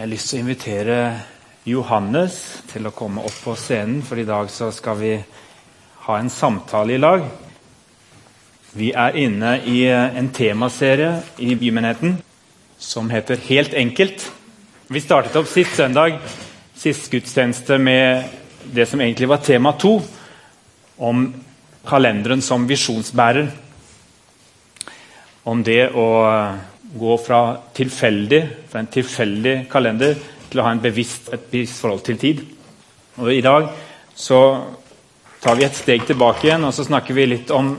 har jeg lyst til å invitere Johannes til å komme opp på scenen, for i dag skal vi ha en samtale i lag. Vi er inne i en temaserie i Bymenigheten som heter Helt enkelt. Vi startet opp sist søndag, sist gudstjeneste, med det som egentlig var tema to, om kalenderen som visjonsbærer. Om det å gå fra tilfeldig, fra en tilfeldig kalender til å ha bevisst, et bevisst forhold til tid. Og I dag så tar vi et steg tilbake igjen og så snakker vi litt om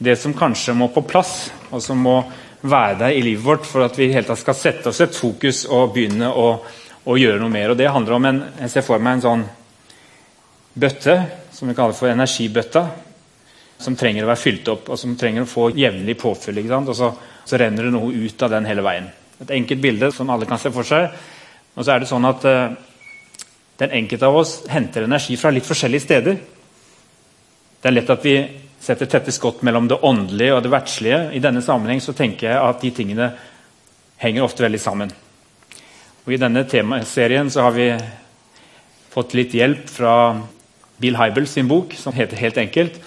det som kanskje må på plass, og som må være der i livet vårt for at vi tatt skal sette oss et fokus og begynne å, å gjøre noe mer. Og Det handler om en, jeg ser for meg en sånn bøtte som vi kaller for energibøtta, som trenger å være fylt opp, og som trenger å få jevnlig påfyll. Og så så renner det noe ut av den hele veien. Et enkelt bilde som alle kan se for seg. Og så er det sånn at uh, Den enkelte av oss henter energi fra litt forskjellige steder. Det er lett at vi setter tette skott mellom det åndelige og det verdslige. I denne sammenheng så tenker jeg at de tingene henger ofte veldig sammen. Og I denne temaserien så har vi fått litt hjelp fra Bill Hybel sin bok, som heter Helt enkelt.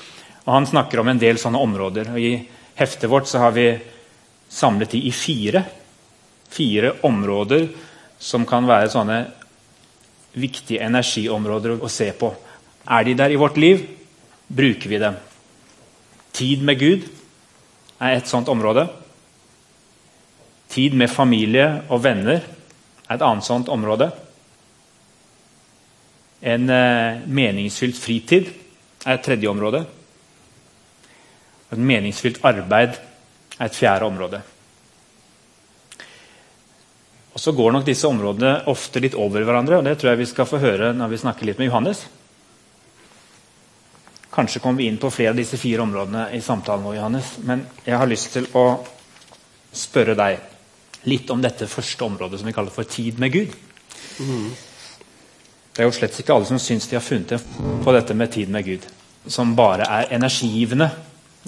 Og Han snakker om en del sånne områder. Og I heftet vårt så har vi samlet de i fire. Fire områder som kan være sånne viktige energiområder å se på. Er de der i vårt liv? Bruker vi dem? Tid med Gud er et sånt område. Tid med familie og venner er et annet sånt område. En eh, meningsfylt fritid er et tredje område. Et meningsfylt arbeid er et fjerde område. Og Så går nok disse områdene ofte litt over hverandre, og det tror jeg vi skal få høre når vi snakker litt med Johannes. Kanskje kommer vi inn på flere av disse fire områdene i samtalen vår, Johannes. Men jeg har lyst til å spørre deg litt om dette første området som vi kaller for tid med Gud. Mm. Det er jo slett ikke alle som syns de har funnet på dette med tid med Gud, som bare er energigivende.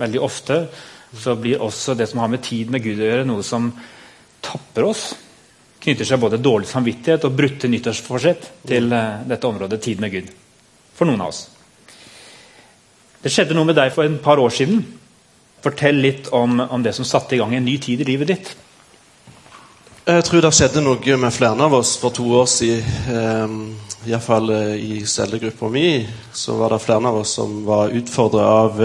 Veldig ofte så blir også det som har med tid med Gud å gjøre, noe som tapper oss. Knytter seg både dårlig samvittighet og brutte nyttårsforsett til uh, dette området tid med Gud. For noen av oss. Det skjedde noe med deg for en par år siden. Fortell litt om, om det som satte i gang en ny tid i livet ditt. Jeg tror det skjedde noe med flere av oss for to år siden. Um, Iallfall uh, i cellegruppa mi så var det flere av oss som var utfordra av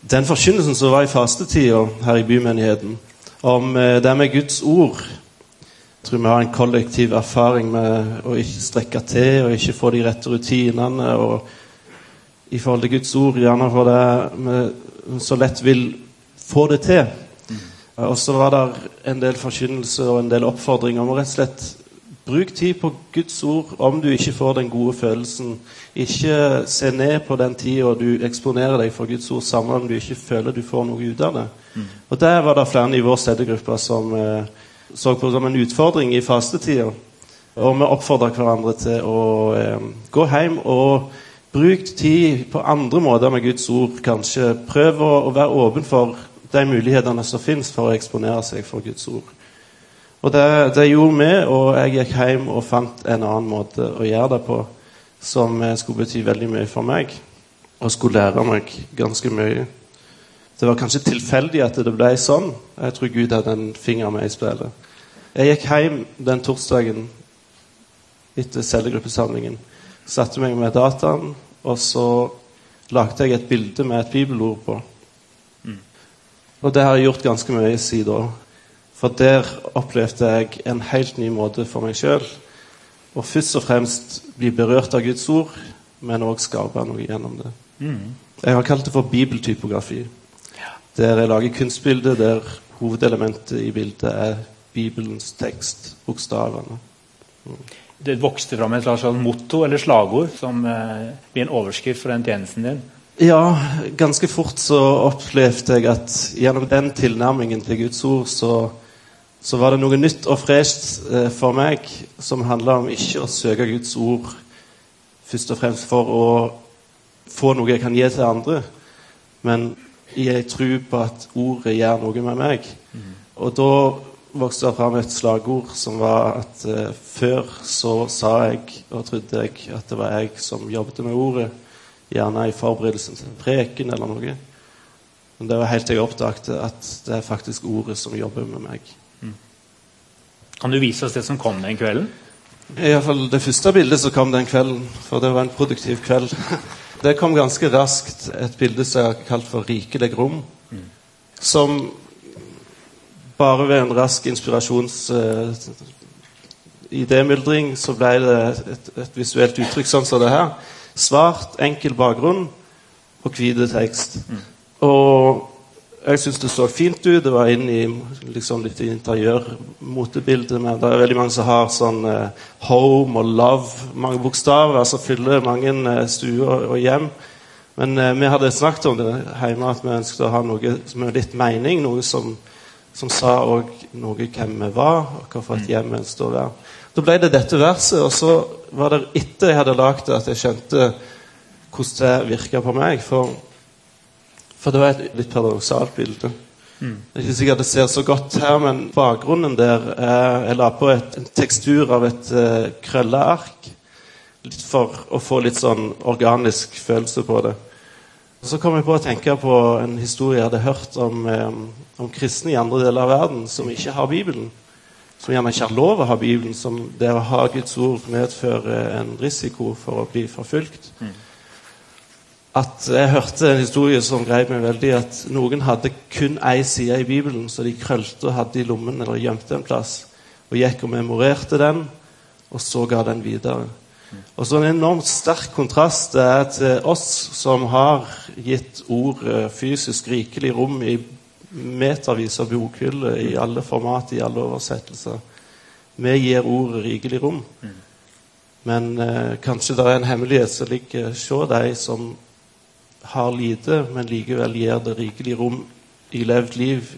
den forkynnelsen som var i fastetida her i bymenigheten, om eh, det med Guds ord Jeg tror vi har en kollektiv erfaring med å ikke strekke til og ikke få de rette rutinene. og I forhold til Guds ord, gjerne for det vi så lett vil få det til. Og så var det en del forkynnelse og en del oppfordringer om å rett og slett Bruk tid på Guds ord om du ikke får den gode følelsen. Ikke se ned på den tida du eksponerer deg for Guds ord, sammen om du ikke føler du får noe ut av det. Mm. Og Der var det flere i vår stedegruppe som eh, så på det som en utfordring i fastetida. Og vi oppfordra hverandre til å eh, gå hjem og bruke tid på andre måter med Guds ord. kanskje. Prøv å, å være åpen for de mulighetene som fins for å eksponere seg for Guds ord. Og det, det, gjorde vi, og jeg gikk hjem og fant en annen måte å gjøre det på som eh, skulle bety veldig mye for meg, og skulle lære meg ganske mye. Det var kanskje tilfeldig at det ble sånn. Jeg tror Gud hadde en finger med i spillet. Jeg gikk hjem den torsdagen etter cellegruppesamlingen. Satte meg med dataen, og så lagde jeg et bilde med et bibelord på. Mm. Og det har jeg gjort ganske mye siden. For der opplevde jeg en helt ny måte for meg sjøl. å først og fremst bli berørt av Guds ord, men òg skape noe gjennom det. Mm. Jeg har kalt det for bibeltypografi. Ja. Der jeg lager kunstbilder der hovedelementet i bildet er Bibelens tekst, bokstavene. Mm. Det vokste fram et slags motto eller slagord som eh, blir en overskrift for den tjenesten din? Ja, ganske fort så opplevde jeg at gjennom den tilnærmingen til Guds ord så så var det noe nytt og fresht eh, for meg som handla om ikke å søke Guds ord først og fremst for å få noe jeg kan gi til andre, men i ei tro på at ordet gjør noe med meg. Mm. Og da vokste det fram et slagord som var at eh, før så sa jeg og trodde jeg at det var jeg som jobbet med ordet, gjerne i forberedelsen til en preken eller noe. Men det var helt til jeg oppdaget at det er faktisk ordet som jobber med meg. Kan du vise oss det som kom den kvelden? I hvert fall Det første bildet som kom den kvelden, for det var en produktiv kveld, det kom ganske raskt. Et bilde som har kalt for 'Rikelig rom'. Som bare ved en rask inspirasjons uh, idémyldring så ble det et, et, visuelt uttrykk sånn som det her. Svart, enkel bakgrunn og hvit tekst. Mm. Og jeg syns det så fint ut. Det var inn i liksom, litt interiørmotebildet. Men det er veldig mange som har sånn eh, home og love, mange bokstaver, altså fyller mange eh, stuer og hjem. Men eh, vi hadde snakket om det hjemme, at vi ønsket å ha noe med litt mening. Noe som, som sa òg noe hvem vi var, og hvorfor et hjem ønsket å være. Da ble det dette verset, og så var det etter jeg hadde lagd det, at jeg skjønte hvordan det virka på meg. for for det var et litt paradoksalt bilde. Mm. Det er ikke sikkert det ser så godt her, men bakgrunnen der er Jeg la på et, en tekstur av et uh, krølleark litt for å få litt sånn organisk følelse på det. Og Så kom jeg på å tenke på en historie jeg hadde hørt om, um, om kristne i andre deler av verden som ikke har Bibelen. Som gjerne ikke har lov å ha Bibelen, som det å ha Guds ord medfører en risiko for å bli forfulgt. Mm at jeg hørte en historie som grep meg veldig. At noen hadde kun én side i Bibelen, så de krølte og hadde i lommen eller gjemte en plass. Og gikk og memorerte den, og så ga den videre. Og så En enormt sterk kontrast er til oss som har gitt ord fysisk rikelig rom i metervis av bokhyller i alle format, i alle oversettelser. Vi gir ordet rikelig rom. Men eh, kanskje det er en hemmelighet som ligger hos de som har lite, men likevel gir det rikelig rom i levd liv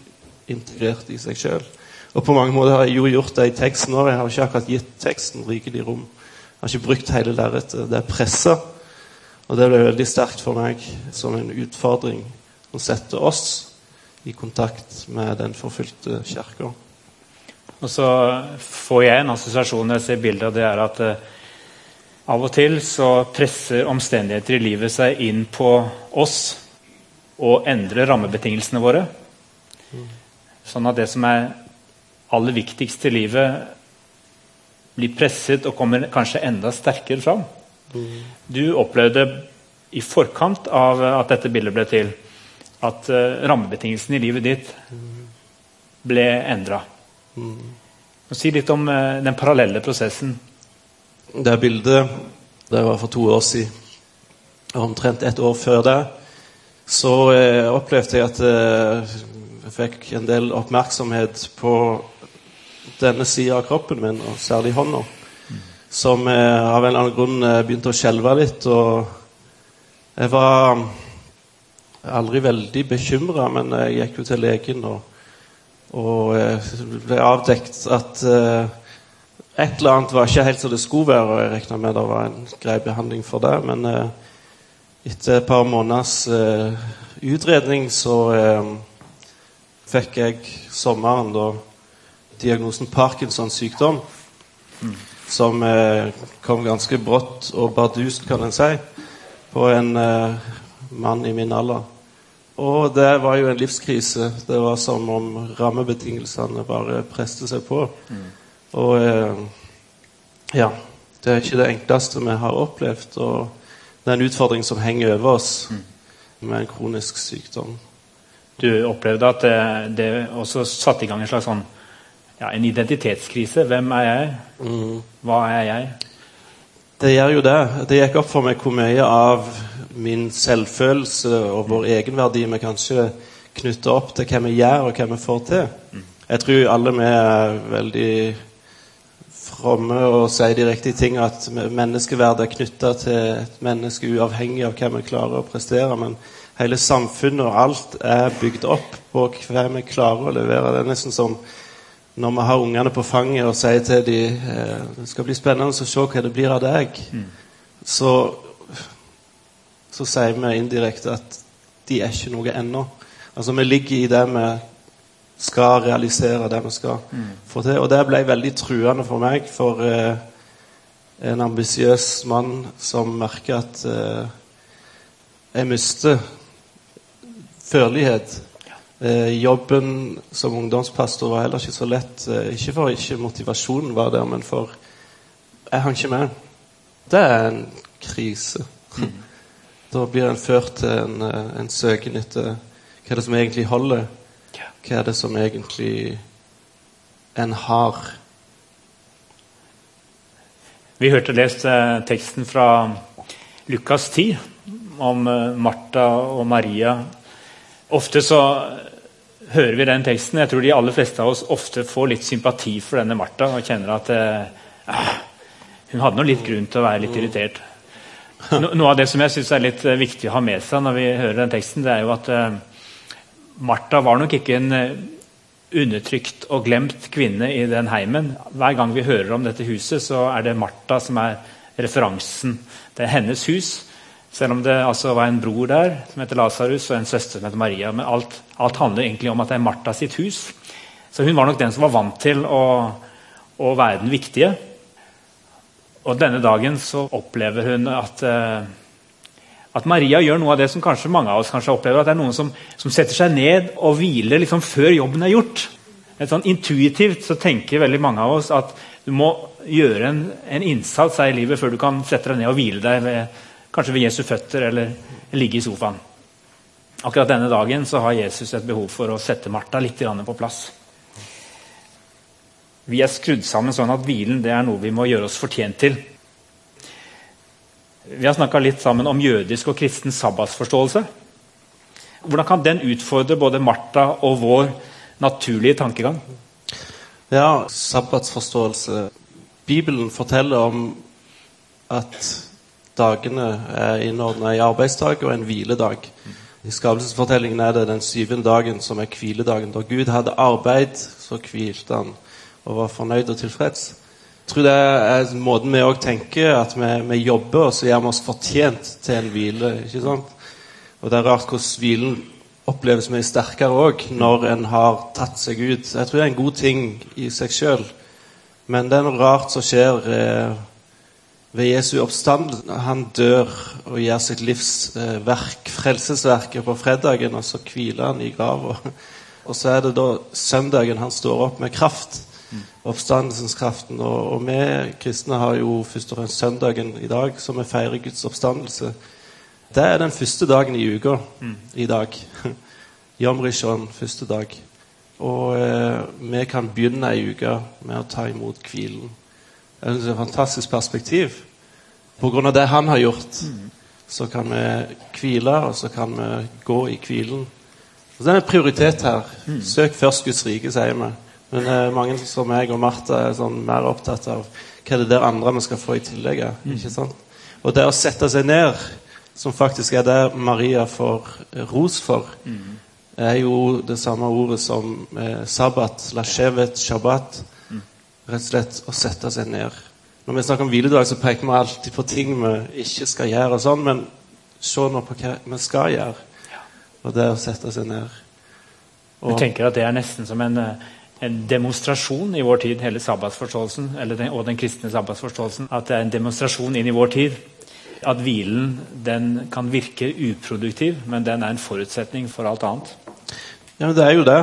integrert i seg sjøl. Og på mange måter har jeg jo gjort det i teksten òg. Jeg har ikke akkurat gitt teksten rikelig rom. Jeg har ikke brukt hele lerretet. Det er pressa. Og det ble veldig sterkt for meg som en utfordring å sette oss i kontakt med den forfulgte kirka. Og så får jeg en assosiasjon når jeg ser bildet av det, er at eh, av og til så presser omstendigheter i livet seg inn på oss og endrer rammebetingelsene våre. Sånn at det som er aller viktigst i livet, blir presset og kommer kanskje enda sterkere fram. Du opplevde i forkant av at dette bildet ble til, at uh, rammebetingelsene i livet ditt ble endra. Si litt om uh, den parallelle prosessen det bildet det var for to år siden, omtrent et år før det, så eh, opplevde jeg at eh, jeg fikk en del oppmerksomhet på denne sida av kroppen min, og særlig hånda, som eh, av en eller annen grunn eh, begynte å skjelve litt. Og jeg var aldri veldig bekymra, men jeg gikk jo til legen og, og eh, ble avdekt at eh, et eller annet var ikke helt som det skulle være, og jeg regna med det var en grei behandling for det. Men eh, etter et par måneders eh, utredning så eh, fikk jeg sommeren da diagnosen Parkinsons sykdom. Mm. Som eh, kom ganske brått og bardust, kan en si, på en eh, mann i min alder. Og det var jo en livskrise. Det var som om rammebetingelsene bare preste seg på. Mm. Og eh, ja, det er ikke det enkleste vi har opplevd. Og det er en utfordring som henger over oss mm. med en kronisk sykdom. Du opplevde at det, det også satte i gang en slags sånn ja, en identitetskrise. Hvem er jeg? Mm. Hva er jeg? Det gjør jo det. Det gikk opp for meg hvor mye av min selvfølelse og vår egenverdi vi kanskje knytter opp til hva vi gjør, og hva vi får til. Mm. Jeg tror alle vi er veldig fromme og sier de riktige tingene, at menneskeverdet er knytta til et menneske uavhengig av hva vi klarer å prestere. Men hele samfunnet og alt er bygd opp på hva vi klarer å levere. Det er nesten som når vi har ungene på fanget og sier til dem eh, det skal bli spennende å se hva det blir av deg, mm. så, så sier vi indirekte at de er ikke noe ennå. Altså, vi ligger i det vi skal realisere det vi skal få til. Og det ble veldig truende for meg, for eh, en ambisiøs mann som merker at eh, jeg mister førlighet. Eh, jobben som ungdomspastor var heller ikke så lett. Eh, ikke for ikke motivasjonen var der, men for jeg hang ikke med. Det er en krise. Da blir en ført til en, eh, en søken etter hva er det som egentlig holder. Hva er det som egentlig en har. Vi hørte lest eh, teksten fra Lukas 10 om eh, Martha og Maria. Ofte så hører vi den teksten. Jeg tror de aller fleste av oss ofte får litt sympati for denne Martha og kjenner at eh, hun hadde noe litt grunn til å være litt irritert. No, noe av det som jeg synes er litt eh, viktig å ha med seg når vi hører den teksten, det er jo at eh, Martha var nok ikke en eh, undertrykt og glemt kvinne i den heimen. Hver gang vi hører om dette huset, så er det Martha som er referansen. Det er hennes hus. Selv om det altså var en bror der som heter Lasarus, og en søster som heter Maria. Men alt, alt, handler egentlig om at det er Martha sitt hus. Så hun var nok den som var vant til å, å være den viktige. Og denne dagen så opplever hun at uh, at Maria gjør noe av det som kanskje mange av oss kanskje opplever. At det er noen som, som setter seg ned og hviler liksom før jobben er gjort. Sånn Intuitivt så tenker veldig mange av oss at du må gjøre en, en innsats her i livet før du kan sette deg ned og hvile deg ved, kanskje ved Jesu føtter eller ligge i sofaen. Akkurat denne dagen så har Jesus et behov for å sette Martha litt på plass. Vi er skrudd sammen sånn at hvilen det er noe vi må gjøre oss fortjent til. Vi har snakka litt sammen om jødisk og kristen sabbatsforståelse. Hvordan kan den utfordre både Martha og vår naturlige tankegang? Ja, sabbatsforståelse Bibelen forteller om at dagene er innordna i arbeidsdag og en hviledag. I skapelsesfortellingen er det den syvende dagen som er hviledagen. Da Gud hadde arbeid, så hvilte han og var fornøyd og tilfreds tror det er måten vi òg tenker, at vi, vi, jobber og så gjør vi oss fortjent til en hvile. ikke sant? Og det er rart hvordan hvilen oppleves mye sterkere òg når en har tatt seg ut. Jeg tror det er en god ting i seg sjøl, men det er noe rart som skjer eh, ved Jesu oppstand. Han dør og gjør sitt livs eh, verk, frelsesverket, på fredagen, og så hviler han i grava. Og så er det da søndagen han står opp med kraft oppstandelseskraften. Og, og, vi kristne har jo først og fremst søndagen i dag, som vi feirer Guds oppstandelse. Det er den første dagen i uka mm. i dag. Yom Rishon, første dag. Og eh, vi kan begynne ei uke med å ta imot hvilen. Det er et fantastisk perspektiv. På grunn av det han har gjort, mm. så kan vi hvile, og så kan vi gå i hvilen. Og så er det en prioritet her. Mm. Søk først Guds rike, sier vi. Men eh, mange som meg og Martha er sånn mer opptatt av hva det der andre vi skal få i tillegg. Mm. ikke sant? Og det å sette seg ned, som faktisk er det Maria får ros for, mm. er jo det samme ordet som eh, sabbat, lashevet, shabbat. Mm. Rett og slett å sette seg ned. Når vi snakker om hviledag, så peker vi alltid på ting vi ikke skal gjøre, og sånn, men se nå på hva vi skal gjøre. Og det å sette seg ned. Og, du tenker at det er nesten som en uh en demonstrasjon i vår tid, hele sabbatsforståelsen, den, og den kristne sabbatsforståelsen. At det er en demonstrasjon inn i vår tid. At hvilen den kan virke uproduktiv, men den er en forutsetning for alt annet. Ja, men Det er jo det.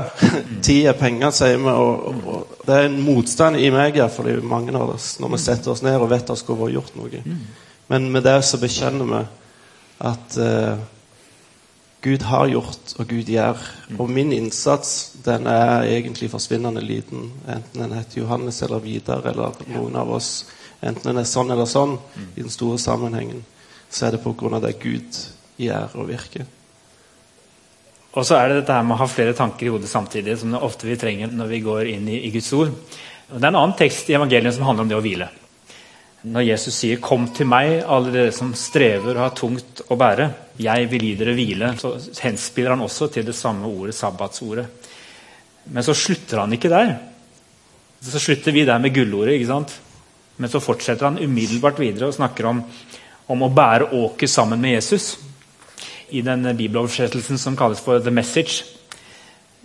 Tid er penger, sier vi. Og, og, det er en motstand i meg for mange av oss når vi setter oss ned og vet at vi skulle gjort noe. Men med det så bekjenner vi at uh, Gud har gjort, og Gud gjør. Og min innsats den er egentlig forsvinnende liten. Enten en heter Johannes eller Vidar eller noen av oss. Enten en er sånn eller sånn i den store sammenhengen, så er det av det Gud gjør og virker. Og så er det dette her med å ha flere tanker i hodet samtidig, som det ofte vi trenger når vi går inn i, i Guds ord. Og det er en annen tekst i evangeliet som handler om det å hvile. Når Jesus sier 'Kom til meg, alle dere som strever og har tungt å bære', 'jeg vil gi dere hvile', så henspiller han også til det samme ordet, sabbatsordet. Men så slutter han ikke der. Så slutter vi der med gullordet. ikke sant? Men så fortsetter han umiddelbart videre og snakker om, om å bære åket sammen med Jesus. I den bibeloversettelsen som kalles for 'The Message'.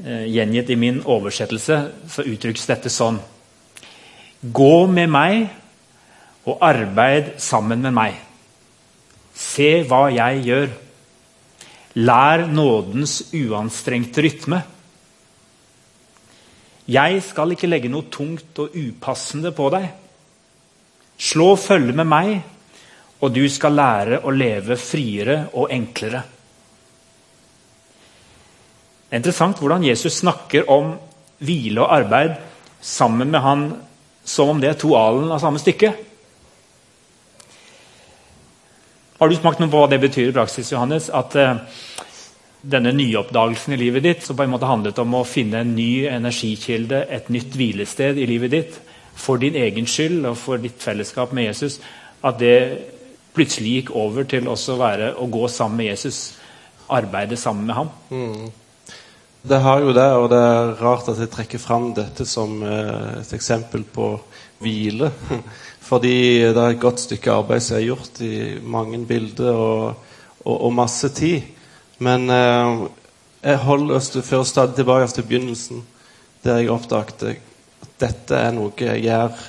eh, gjengitt i min oversettelse, så uttrykkes dette sånn Gå med meg og arbeid sammen med meg. Se hva jeg gjør. Lær nådens uanstrengte rytme. Jeg skal ikke legge noe tungt og upassende på deg. Slå følge med meg, og du skal lære å leve friere og enklere. Det er interessant hvordan Jesus snakker om hvile og arbeid sammen med han som om det er to alen av samme stykke. Har du smakt noe på hva det betyr i praksis, Johannes? At uh, denne nyoppdagelsen i livet ditt, som på en måte handlet om å finne en ny energikilde, et nytt hvilested i livet ditt, for din egen skyld og for ditt fellesskap med Jesus, at det plutselig gikk over til også være å gå sammen med Jesus, arbeide sammen med ham? Mm. Det har jo det, og det er rart at jeg trekker fram dette som eh, et eksempel på hvile. Fordi det er et godt stykke arbeid som er gjort i mange bilder og, og, og masse tid. Men eh, jeg holder oss før stadig tilbake til begynnelsen, der jeg oppdaget at dette er noe jeg gjør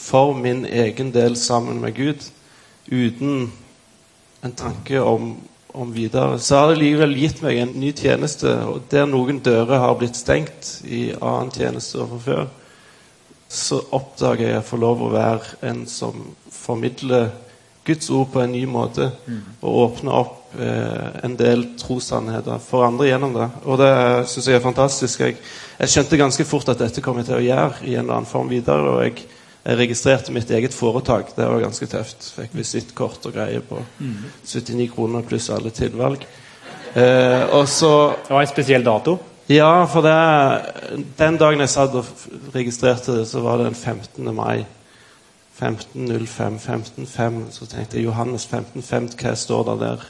for min egen del sammen med Gud, uten en tanke om om videre, så har det likevel gitt meg en ny tjeneste. og Der noen dører har blitt stengt i annen tjeneste fra før, så oppdager jeg å få lov å være en som formidler Guds ord på en ny måte. Mm. Og åpner opp eh, en del trossannheter for andre gjennom det. Og det syns jeg er fantastisk. Jeg, jeg, skjønte ganske fort at dette kom jeg til å gjøre i en eller annen form videre. og jeg jeg registrerte mitt eget foretak. Det var ganske tøft. Fikk visittkort og greier på 79 kroner pluss alle tilvalg. Eh, og så Det var en spesiell dato? Ja, for det, den dagen jeg satt og registrerte det, så var det den 15. mai. 15.05, 15.5. Så tenkte jeg Johannes 15.5, hva står det der?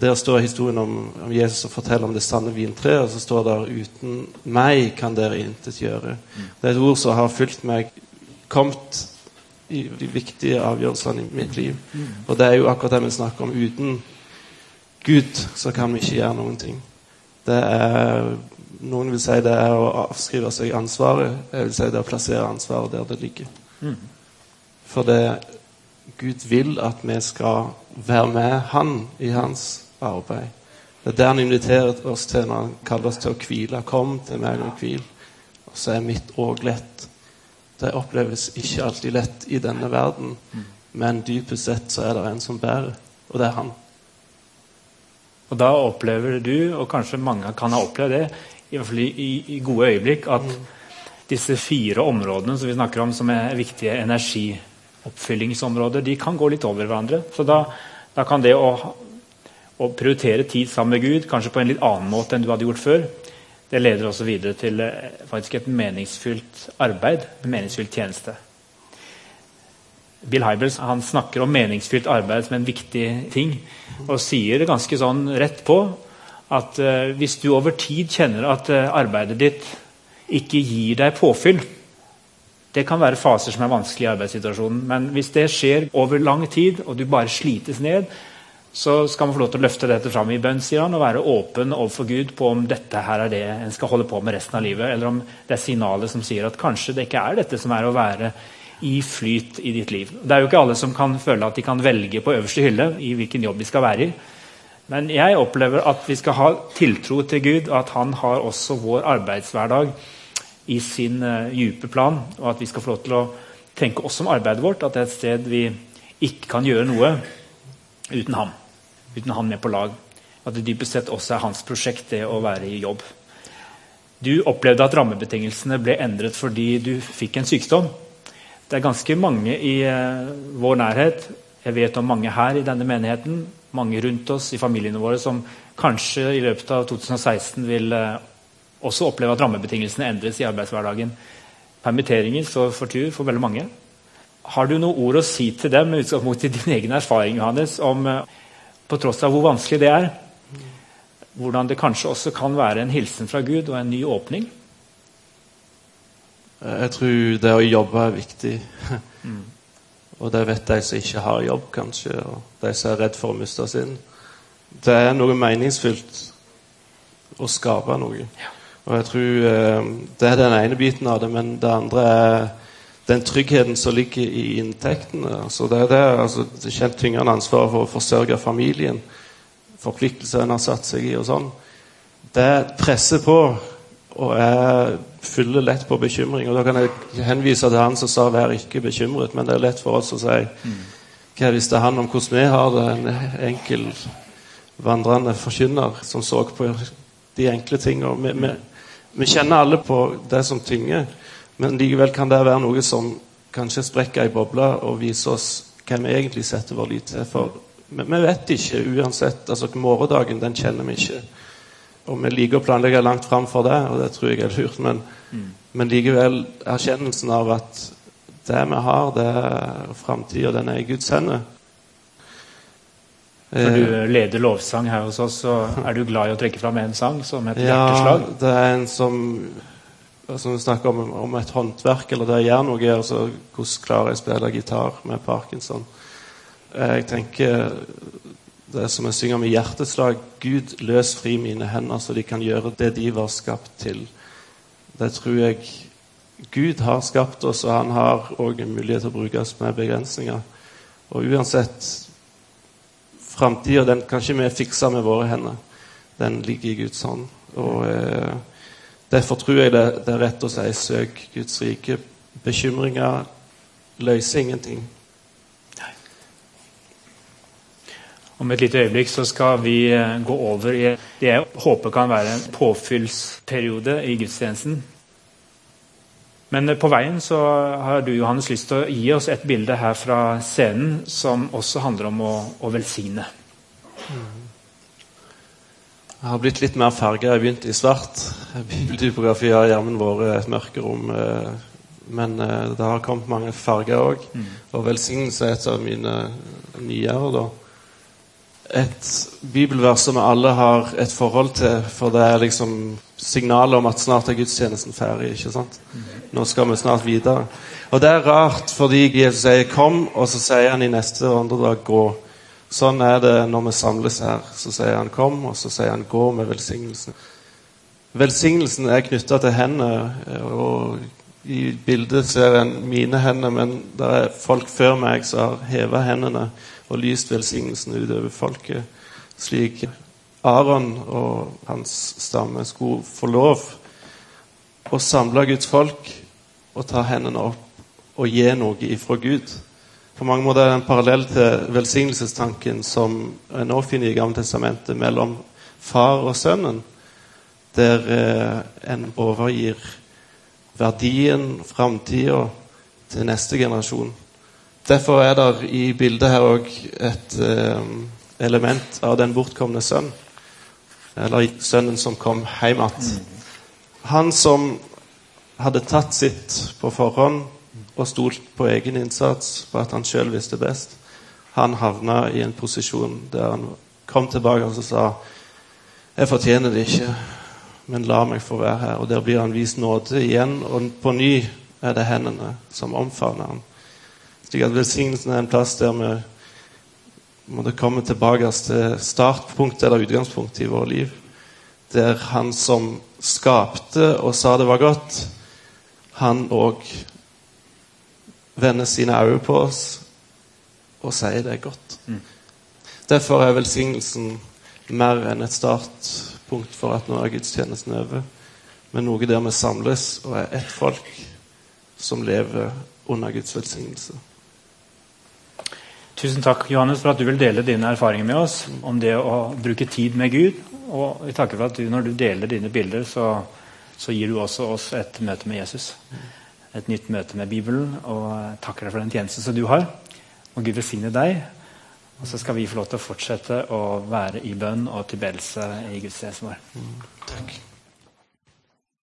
Der står historien om, om Jesus og forteller om det sanne vintreet, og så står det 'Uten meg kan dere intet gjøre'. Det er et ord som har fulgt meg kommet i de viktige avgjørelsene i mitt liv. Og det er jo akkurat det vi snakker om. Uten Gud så kan vi ikke gjøre noen ting. Det er, Noen vil si det er å avskrive seg ansvaret. Jeg vil si det er å plassere ansvaret der det ligger. For det Gud vil at vi skal være med Han i hans arbeid. Det er der han inviterer oss til når han kaller oss til å hvile. Kom til meg og hvil. Og så er mitt òg lett. Det oppleves ikke alltid lett i denne verden, men dypest sett så er det en som bærer, og det er han. Og da opplever du, og kanskje mange kan ha opplevd det, i hvert fall i, i gode øyeblikk, at mm. disse fire områdene som vi snakker om som er viktige energioppfyllingsområder, de kan gå litt over hverandre. Så da, da kan det å, å prioritere tid sammen med Gud, kanskje på en litt annen måte enn du hadde gjort før, det leder også videre til eh, faktisk et meningsfylt arbeid, en meningsfylt tjeneste. Bill Hybels han snakker om meningsfylt arbeid som en viktig ting, og sier det ganske sånn rett på at uh, hvis du over tid kjenner at uh, arbeidet ditt ikke gir deg påfyll Det kan være faser som er vanskelig i arbeidssituasjonen, men hvis det skjer over lang tid, og du bare slites ned, så skal man få lov til å løfte dette fram i bønn sier han, og være åpen overfor Gud på om dette her er det en skal holde på med resten av livet, eller om det er signalet som sier at kanskje det ikke er dette som er å være i flyt i ditt liv. Det er jo ikke alle som kan føle at de kan velge på øverste hylle i hvilken jobb de skal være i. Men jeg opplever at vi skal ha tiltro til Gud, og at han har også vår arbeidshverdag i sin uh, dype plan, og at vi skal få lov til å tenke også om arbeidet vårt, at det er et sted vi ikke kan gjøre noe uten ham. Uten han med på lag. At det dypest sett også er hans prosjekt, det å være i jobb. Du opplevde at rammebetingelsene ble endret fordi du fikk en sykdom. Det er ganske mange i uh, vår nærhet, jeg vet om mange her i denne menigheten, mange rundt oss i familiene våre, som kanskje i løpet av 2016 vil uh, også oppleve at rammebetingelsene endres i arbeidshverdagen. Permitteringer står for tur for veldig mange. Har du noen ord å si til dem med utgangspunkt i din egen erfaring Johannes, om, eh, på tross av hvor vanskelig det er, hvordan det kanskje også kan være en hilsen fra Gud og en ny åpning? Jeg tror det å jobbe er viktig. Mm. Og det vet de som ikke har jobb, kanskje, og de som er redd for å miste sin. Det er noe meningsfylt å skape noe. Ja. Og jeg tror eh, Det er den ene biten av det, men det andre er den tryggheten som ligger i inntektene. Altså det er det, altså det kjent tyngende ansvaret for å forsørge familien, forpliktelser en har satt seg i og sånn. Det presser på, og jeg fyller lett på bekymring. Og Da kan jeg henvise til han som sa 'vær ikke bekymret', men det er lett for oss å si hva visste han om hvordan vi har det? En enkel vandrende forkynner som så på de enkle tingene. Vi, vi, vi, kjenner alle på det som tynger, men likevel kan det være noe som kanskje sprekker ei boble og viser oss hva vi egentlig setter vår lit til. For vi, vi vet ikke uansett. altså Morgendagen den kjenner vi ikke. Og vi liker å planlegge langt fram for det, og det tror jeg er lurt. Men, mm. men likevel erkjennelsen av at det vi har, det er framtida, den er i Guds hender. Når du eh, leder lovsang her hos oss, så er du glad i å trekke fram en sang som heter ja, 'Hjerteslag'? Ja, det er en som som vi snakker om, om et håndverk, eller det å gjøre noe. altså Hvordan klarer jeg å spille gitar med parkinson? Jeg tenker det er som jeg synger med hjerteslag Gud, løs fri mine hender, så de kan gjøre det de var skapt til. Det tror jeg Gud har skapt oss, og han har òg en mulighet til å bruke oss med begrensninger. Og uansett Framtida den kan ikke vi fikse med våre hender. Den ligger i Guds hånd. Og eh, Derfor tror jeg det, det, er rett å si søk Guds rike. Bekymringer løser ingenting. Om et lite øyeblikk så skal vi eh, gå over i det jeg håper kan være en påfyllsperiode i gudstjenesten. Men eh, på veien så har du Johannes, lyst til å gi oss et bilde her fra scenen som også handler om å, å velsigne. Jeg har blitt litt mer farga. Jeg begynte i svart. Bibeltypografi har jammen vært et mørkerom. Eh, men det har kommet mange farger òg. Mm. Og velsignelse er et av mine nyere. da et bibelvers som alle har et forhold til, for det er liksom signalet om at snart er gudstjenesten ferdig. ikke sant? Nå skal vi snart videre. Og det er rart, fordi Jesus sier 'kom', og så sier han i neste åndedrag 'gå'. Sånn er det når vi samles her. Så sier han 'kom', og så sier han 'gå' med velsignelsen. Velsignelsen er knytta til hendene. og I bildet ser en mine hender, men det er folk før meg som har heva hendene og lyst velsignelsen utover folket, slik Aron og hans stamme skulle få lov å samle Guds folk og ta hendene opp og gi noe ifra Gud. På mange måter er det en parallell til velsignelsestanken som en nå finner i Gamle testamentet mellom far og sønnen, der eh, en overgir verdien, framtida, til neste generasjon. Derfor er det i bildet her òg et eh, element av den bortkomne sønn. Eller sønnen som kom hjem igjen. Han som hadde tatt sitt på forhånd og stolt på egen innsats, på at han sjøl visste best, han havna i en posisjon der han kom tilbake og sa Jeg fortjener det ikke, men la meg få være her. Og der blir han vist nåde igjen, og på ny er det hendene som omfavner ham. Slik at velsignelsen er en plass der vi måtte komme tilbake til startpunktet eller utgangspunktet i vårt liv. Der han som skapte og sa det var godt, han òg vender sine øyne på oss og sier det er godt. Mm. Derfor er velsignelsen mer enn et startpunkt for at nå er gudstjenesten over, men noe der vi samles og er ett folk som lever under Guds velsignelse. Tusen takk, Johannes, for at du vil dele dine erfaringer med oss om det å bruke tid med Gud. Og vi takker for at du, når du deler dine bilder, så, så gir du også oss et møte med Jesus. Et nytt møte med Bibelen. Og takker deg for den tjenesten som du har. Og Gud velsigne deg. Og så skal vi få lov til å fortsette å være i bønn og tilbedelse i gudstjenesten vår. Takk.